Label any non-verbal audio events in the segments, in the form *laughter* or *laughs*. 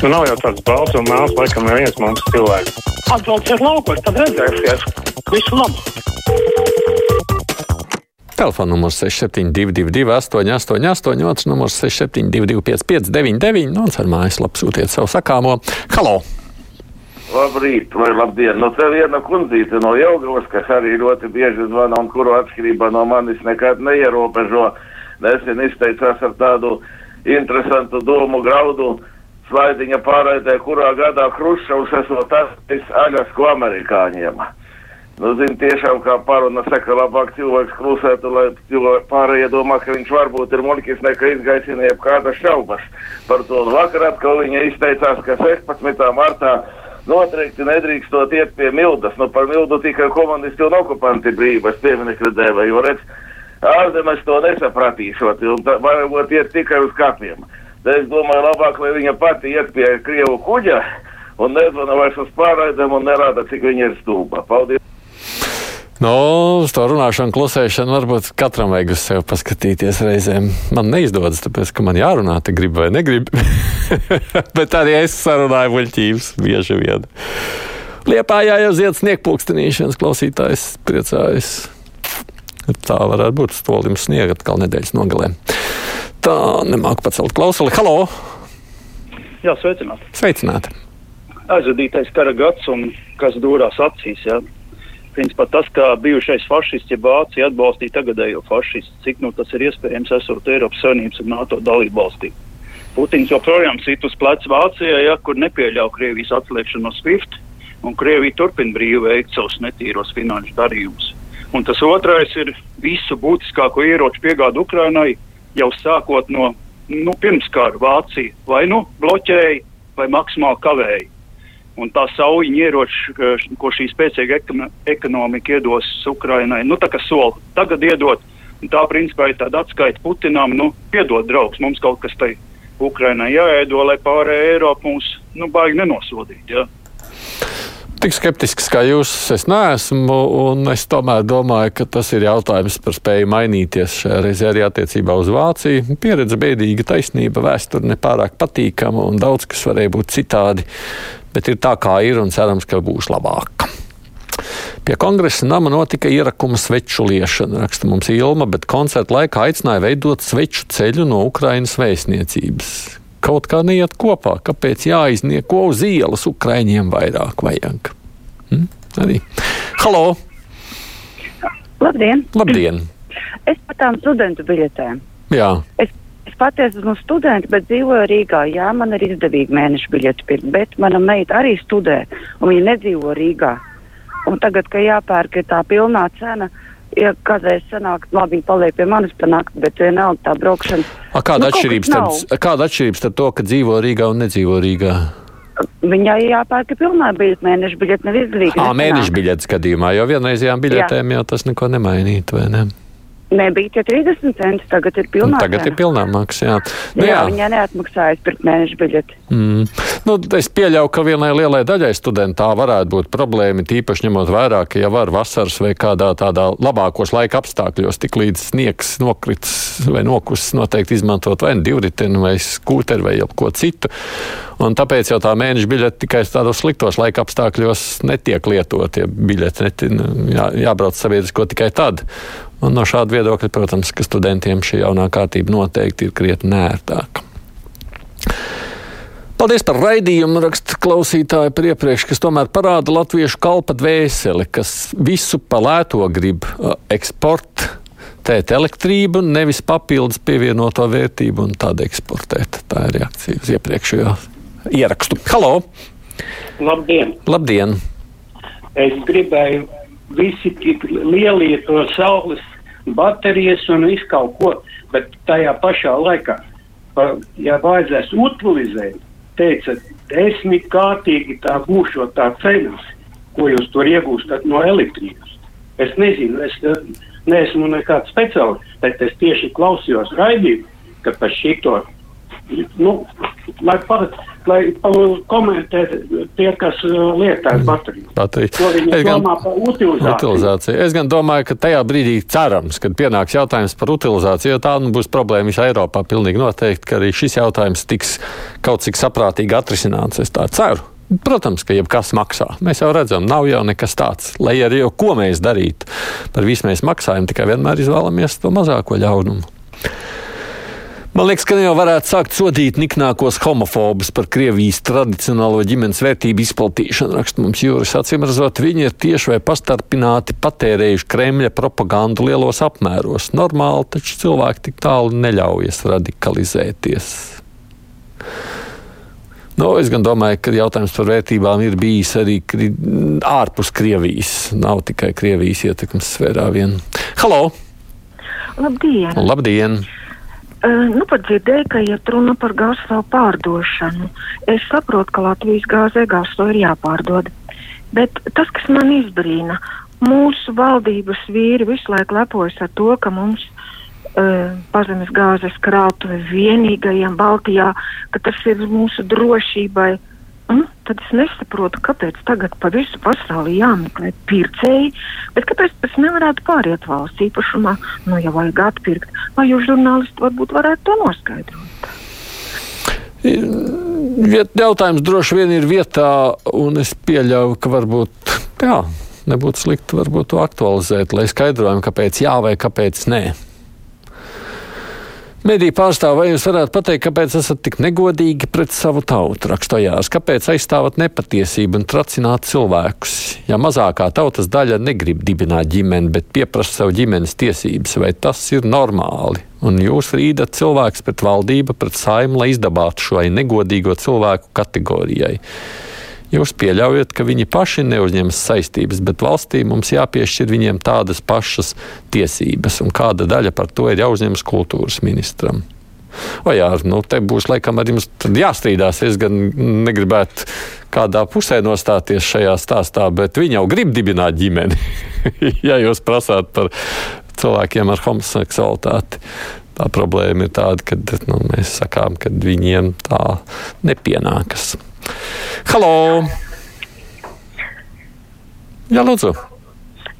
Nu, nav jau tāds balts un mēls, laikam, neviens mums cilvēks. Atbrauciet laukos, tad redzēsiet. Visu labu! Telefona numurs 6722, 888, otrs numurs 672, 559, un ar mājaslapu sūtiet savu sakāmo. Halo! Labrīt, vai labdien! Nu, te viena kundzīte no Jelgavas, kas arī ļoti bieži zvana un kuru atšķirībā no manis nekad neierobežo, nesen izteicās ar tādu interesantu domu graudu slaidiņa pārraidē, kurā gadā Hruščovs esot tas aļas ko amerikāņiem. Nu, zin, tiešām kā paruna saka, labāk cilvēks klusētu, lai cilvēki pārējie domā, ka viņš varbūt ir muļķis, nekā izgaisina jebkādas šaubas par to. Un vakar atkal viņa izteicās, ka 16. martā noteikti nedrīkstot iet pie mildas. Nu, par mildu tikai komunisti un okupanti brīvas pieminekļa dēvē, jo redz, ārzemēs to nesapratīšot, un tā varbūt iet tikai uz kapiem. Tad es domāju, labāk, lai viņa pati iet pie Krievu kuģa un nezvana vairs uz pārraidēm un nerāda, cik viņa ir stūba. Paldies! Nu, uz to runāšanu, klusēšanu varbūt katram vajag uz sevi paskatīties reizēm. Man neizdodas, tāpēc, ka man jārunā, te grib vai negrib. *laughs* Bet arī es sarunāju muļķības bieži vien. Liepājā jau zied sniegpulkstenīšanas klausītājs priecājas. Tā varētu būt stolim sniega atkal nedēļas nogalē. Tā nemāk pacelt klausuli. Halo! Jā, sveicināti. Sveicināti! Aizvadītais kara gads un kas dūrās acīs. Jā. Principā tas, kā bijušais fašists, ja Vācija atbalstīja tagadējo fašistu, cik nu tas ir iespējams esot Eiropas Savienības un NATO dalību valstī. Putins joprojām sit uz pleca Vācijai, ja, kur nepieļauj Krievijas atslēgšanu no SWIFT, un Krievija turpina brīvi veikt savus netīros finanšu darījumus. Un tas otrais ir visu būtiskāko ieroču piegādu Ukrainai, jau sākot no nu, pirmskara Vācija vai nu bloķēja vai maksimāli kavēja. Un tā saujiņa ieroči, ko šī spēcīga ekonomika iedos Ukrainai, nu tā kā sola tagad iedot, tā principā ir tāda atskaita Putinam, nu piedod draugs, mums kaut kas tai Ukrainai jāēdo, lai pārējā Eiropa mūs, nu, baigi nenosodīt. Ja? Tik skeptisks kā jūs, es neesmu, un es tomēr domāju, ka tas ir jautājums par spēju mainīties šajā reizē arī attiecībā uz Vāciju. Pieredze bēdīga, taisnība, vēsture nepārāk patīkama, un daudz kas varēja būt citādi, bet ir tā kā ir, un cerams, ka būs labāk. Pie kongresa nama notika ierakuma sveču liešana, raksta mums Ilma, bet koncerta laikā aicināja veidot sveču ceļu no Ukrainas vēstniecības kaut kā neiet kopā. Kāpēc jāiznieko uz ielas Ukraiņiem vairāk vajag? Hm? Arī. Halo! Labdien! Labdien! Es par tām studentu biļetēm. Jā. Es, es patiesi esmu students, bet dzīvoju Rīgā. Jā, man ir izdevīgi mēneša biļeti pirkt, bet mana meita arī studē, un viņa nedzīvo Rīgā. Un tagad, kad jāpērk tā pilnā cena, ja kādreiz sanāk, labi, paliek pie manis panākt, bet vienalga tā braukšana. A, kāda, nu, atšķirības tad, kāda atšķirības tad to, ka dzīvo Rīgā un nedzīvo Rīgā? Viņai jāpērk pilnā biļete, mēneša biļete nav izdevīga. Ā, mēneša biļetes gadījumā, jo vienreizējām biļetēm jau tas neko nemainītu, vai ne? Nebija tie 30 centi, tagad ir pilnā. Un tagad cena. ir pilnā maksa, jā. Nu, jā, jā. Viņai neatmaksājas pirkt mēneša biļeti. Mm. Nu, es pieļauju, ka vienai lielai daļai studentā varētu būt problēma, tīpaši ņemot vērā, ka jau var vasaras vai kādā tādā labākos laika apstākļos, tik līdz sniegs nokrits vai nokusis, noteikti izmantot vai nu divriteni vai skūteri vai ko citu. Un tāpēc jau tā mēneša biļete tikai tādos sliktos laika apstākļos netiek lietot. Ja biļete neti, jā, jābrauc sabiedrisko tikai tad. Un no šāda viedokļa, protams, ka studentiem šī jaunā kārtība noteikti ir krietni nērtāka. Paldies par raidījumu, raksta klausītāji par iepriekš, kas tomēr parāda latviešu kalpa dvēseli, kas visu pa lēto grib eksportēt tēt elektrību, nevis papildus pievienoto vērtību un tādu eksportēt. Tā ir reakcija uz iepriekšējo ierakstu. Halo! Labdien! Labdien! Es gribēju visi tik lielie to saules baterijas un visu kaut ko, bet tajā pašā laikā, ja vajadzēs utilizēt, teica, desmit kārtīgi tā būšot tā cenas, ko jūs tur iegūstat no elektrības. Es nezinu, es neesmu nekāds speciālists, bet es tieši klausījos raidījumu, ka par šito, nu, lai par, lai komentē tie, kas uh, lietās baterijas. Baterijas. Ko viņi Es gan- domā par utilizāciju. Utilizācija. Es gan domāju, ka tajā brīdī cerams, kad pienāks jautājums par utilizāciju, jo tā nu būs problēma visā Eiropā. Pilnīgi noteikti, ka arī šis jautājums tiks kaut cik saprātīgi atrisināts. Es tā ceru. Protams, ka jebkas maksā. Mēs jau redzam, nav jau nekas tāds. Lai arī jau ko mēs darītu, par visu mēs maksājam, tikai vienmēr izvēlamies to mazāko ļaunumu. Man liekas, ka jau varētu sākt sodīt niknākos homofobus par Krievijas tradicionālo ģimenes vērtību izplatīšanu. Raksta mums Jūras acīm redzot, viņi ir tieši vai pastarpināti patērējuši Kremļa propagandu lielos apmēros. Normāli, taču cilvēki tik tālu neļaujas radikalizēties. Nu, es gan domāju, ka jautājums par vērtībām ir bijis arī kri ārpus Krievijas. Nav tikai Krievijas ietekmes sfērā vien. Halo! Labdien! Labdien! Uh, nu, pat dzirdēju, ka iet runa par gāzes pārdošanu. Es saprotu, ka Latvijas gāzē gāzes ir jāpārdod. Bet tas, kas man izbrīna, mūsu valdības vīri visu laiku lepojas ar to, ka mums uh, pazemes gāzes krātuve vienīgajiem Baltijā, ka tas ir mūsu drošībai. Un tad es nesaprotu, kāpēc tagad pa visu pasauli jāmeklē pircēji, bet kāpēc tas nevarētu pāriet valsts īpašumā, nu jau vajag atpirkt, vai jūs žurnālisti varbūt varētu to noskaidrot? Viet, jautājums droši vien ir vietā, un es pieļauju, ka varbūt jā, nebūtu slikti varbūt to aktualizēt, lai skaidrojumu, kāpēc jā vai kāpēc nē. Mediju pārstāv, vai jūs varētu pateikt, kāpēc esat tik negodīgi pret savu tautu, rakstojās, kāpēc aizstāvat nepatiesību un tracināt cilvēkus? Ja mazākā tautas daļa negrib dibināt ģimeni, bet pieprasa savu ģimenes tiesības, vai tas ir normāli? Un jūs rīdat cilvēks pret valdību, pret saimu, lai izdabātu šo negodīgo cilvēku kategorijai. Jūs pieļaujat, ka viņi paši neuzņemas saistības, bet valstī mums jāpiešķir viņiem tādas pašas tiesības, un kāda daļa par to ir jāuzņemas kultūras ministram. O jā, nu, te būs laikam arī mums jāstrīdās. Es gan negribētu kādā pusē nostāties šajā stāstā, bet viņi jau grib dibināt ģimeni. *laughs* ja jūs prasāt par cilvēkiem ar homoseksualitāti, tā problēma ir tāda, ka nu, mēs sakām, ka viņiem tā nepienākas. Halo! Jā, lūdzu!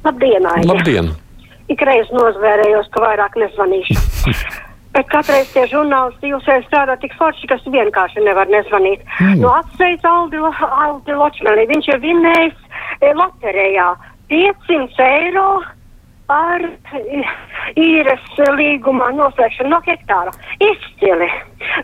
Labdien, Aija! Labdien! Ikreiz nozvērējos, ka vairāk nezvanīšu. *laughs* Bet katreiz tie žurnālisti jūs jau strādā tik forši, kas vienkārši nevar nezvanīt. Mm. Nu, apsveic Aldi, Aldi Ločmeli. Viņš ir vinnējis e, loterijā 500 eiro par īres līgumā noslēgšanu no hektāra. Izcili,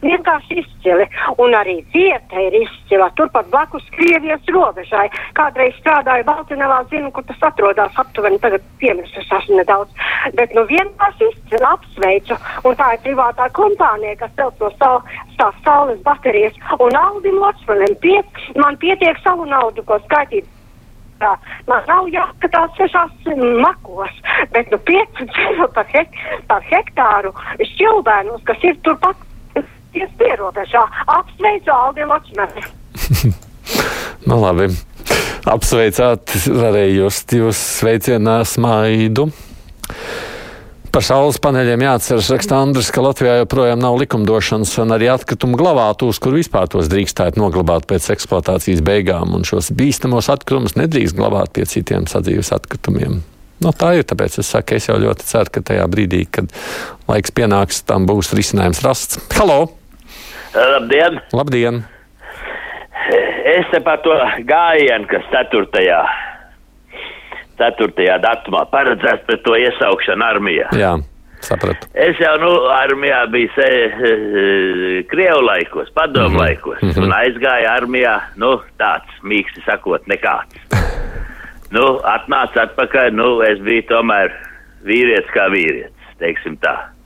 vienkārši izcili. Un arī vieta ir izcila. Turpat blakus Krievijas robežai. Kādreiz strādāju Baltinelā, zinu, kur tas atrodas aptuveni, tagad piemirsus esmu nedaudz. Bet nu vienkārši izcili apsveicu. Un tā ir privātā kompānija, kas celts no savu, tās saules baterijas. Un Aldim Lotsmanim piet, man pietiek savu naudu, ko skaitīt tā. Man nav jāskatās sešās makos, bet nu 500 eiro *laughs* par, hek par hektāru šķilbēnos, kas ir turpat pierobežā. Apsveicu Aldi Ločmeni. *laughs* nu, labi. Apsveicāt, varēju just jūs sveicienā smaidu. Par saules paneļiem jāatceras, raksta Andris, ka Latvijā joprojām nav likumdošanas un arī atkritumu glabātūs, kur vispār tos drīkstētu noglabāt pēc eksploatācijas beigām, un šos bīstamos atkritumus nedrīkst glabāt pie citiem sadzīves atkritumiem. No tā ir, tāpēc es saku, es jau ļoti ceru, ka tajā brīdī, kad laiks pienāks, tam būs risinājums rasts. Halo! Labdien! Labdien! Es te par to gājienu, kas ceturtajā 4. datumā paredzēts pret to iesaukšanu armijā. Jā, sapratu. Es jau, nu, armijā biju se, e, Krievu laikos, padomu mm -hmm. laikos, mm -hmm. un aizgāja armijā, nu, tāds, mīksti sakot, nekāds. *laughs* nu, atnāca atpakaļ, nu, es biju tomēr vīrietis kā vīrietis, teiksim tā.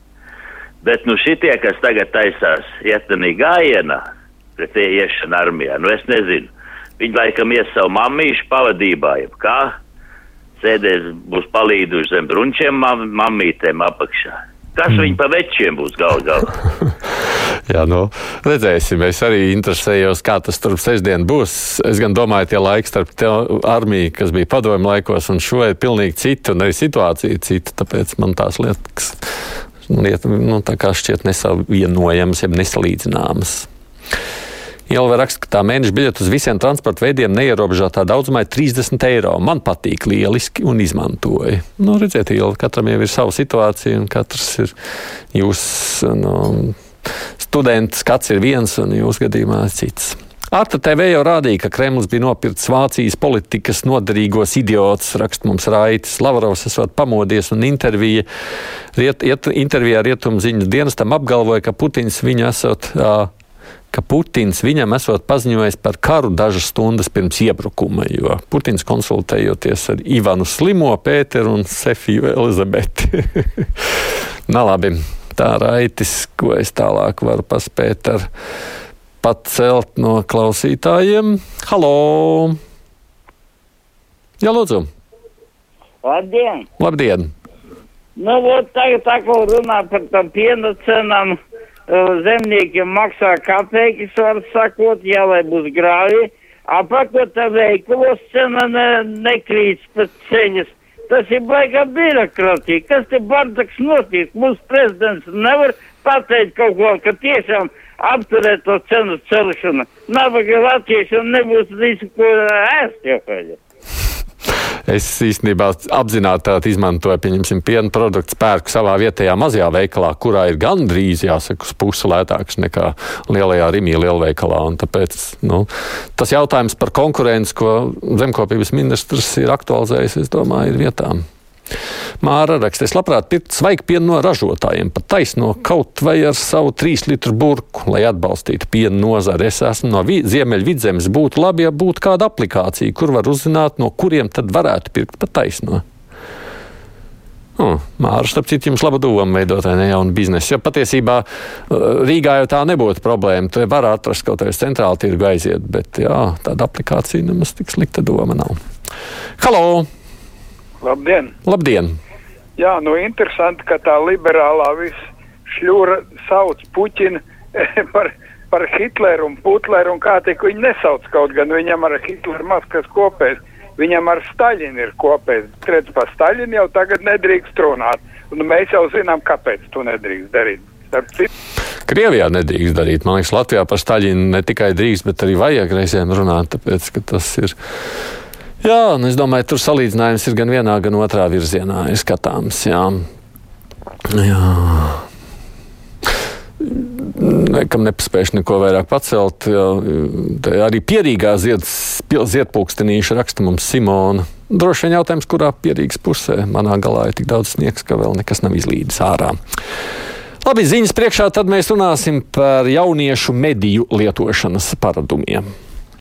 Bet, nu, šitie, kas tagad taisās ietanī gājienā, pret iešanu armijā, nu, es nezinu. Viņi laikam ies savu mammīšu pavadībā, jeb kā sēdēs, būs palīduši zem brunčiem, mam, mammītēm apakšā. Kas mm. viņi pa večiem būs gal galā? *laughs* Jā, nu, redzēsim. Es arī interesējos, kā tas tur sestdien būs. Es gan domāju, tie laiki starp armiju, kas bija padomju laikos, un šo ir pilnīgi cita, un arī situācija cita. Tāpēc man tās lietas lieta, nu, šķiet nesavienojamas, jeb nesalīdzināmas. Ielva raksta, ka tā mēneša biļete uz visiem transporta veidiem neierobežotā daudzumā ir 30 eiro. Man patīk lieliski un izmantoju. Nu, redziet, Ielva, katram jau ir sava situācija un katrs ir jūs, nu, students skats ir viens un jūsu gadījumā cits. Arta TV jau rādīja, ka Kremlis bija nopircis Vācijas politikas noderīgos idiotus, raksta mums Raitis. Lavrovs esot pamodies un intervija, riet, iet, intervijā rietumu ziņas dienestam apgalvoja, ka Putins viņu esot. Uh, ka Putins viņam esot paziņojis par karu dažas stundas pirms iebrukuma, jo Putins konsultējoties ar Ivanu Slimo, Pēteru un Sefiju Elizabeti. *laughs* Nā, labi, tā raitis, ko es tālāk varu paspēt ar pacelt no klausītājiem. Halo! Jā, lūdzu! Labdien! Labdien! Nu, vot tagad tā, ko runā par tam piena cenām, zemniekiem maksā kapeikas, var sakot, jā, lai būs grāvi, apakot tā veikalos cena ne, nekrīt pēc ceļas. Tas ir baigā birokratija. Kas te bardaks notiek? Mūsu prezidents nevar pateikt kaut ko, ka tiešām apturēt to cenu celšanu. Nabaga latviešiem nebūs visu, ko ēst jau kādā. Es īstenībā apzināti izmantoju, pieņemsim, piena produktu pērku savā vietējā mazajā veikalā, kurā ir gandrīz, jāsaka, pusi lētāks nekā lielajā Rimī lielveikalā. Un tāpēc nu, tas jautājums par konkurenci, ko zemkopības ministrs ir aktualizējis, es domāju, ir vietām. Māra raksta, es labprāt pirktu svaigu pienu no ražotājiem, pat taisno kaut vai ar savu trīs litru burku, lai atbalstītu piena nozari. Es esmu no Ziemeļvidzemes, būtu labi, ja būtu kāda aplikācija, kur var uzzināt, no kuriem tad varētu pirkt pat taisno. Oh, Māra, starp citu, jums laba doma veidot ne jaunu biznesu. Jo patiesībā Rīgā jau tā nebūtu problēma. Tur var atrast kaut kādu centrālu tirgu aiziet, bet jā, tāda aplikācija nemaz tik slikta doma nav. Halo! Labdien! Labdien. Jā, nu interesanti, ka tā liberālā viss šļūra sauc Puķinu *laughs* par, par Hitleru un Putleru un kā tik viņi nesauc kaut gan viņam ar Hitleru maz kas kopējs. Viņam ar Staļinu ir kopējs. Redz, par Staļinu jau tagad nedrīkst runāt. Un mēs jau zinām, kāpēc to nedrīkst darīt. Krievijā nedrīkst darīt. Man liekas, Latvijā par Staļinu ne tikai drīkst, bet arī vajag reizēm runāt, tāpēc, ka tas ir Jā, un es domāju, tur salīdzinājums ir gan vienā, gan otrā virzienā ir skatāms. Jā. Jā. Nekam nepaspējuši neko vairāk pacelt. Jā, arī pierīgā ziedpūkstenīša raksta mums Simona. Droši vien jautājums, kurā pierīgas pusē manā galā ir tik daudz sniegs, ka vēl nekas nav izlīdis ārā. Labi, ziņas priekšā tad mēs runāsim par jauniešu mediju lietošanas paradumiem.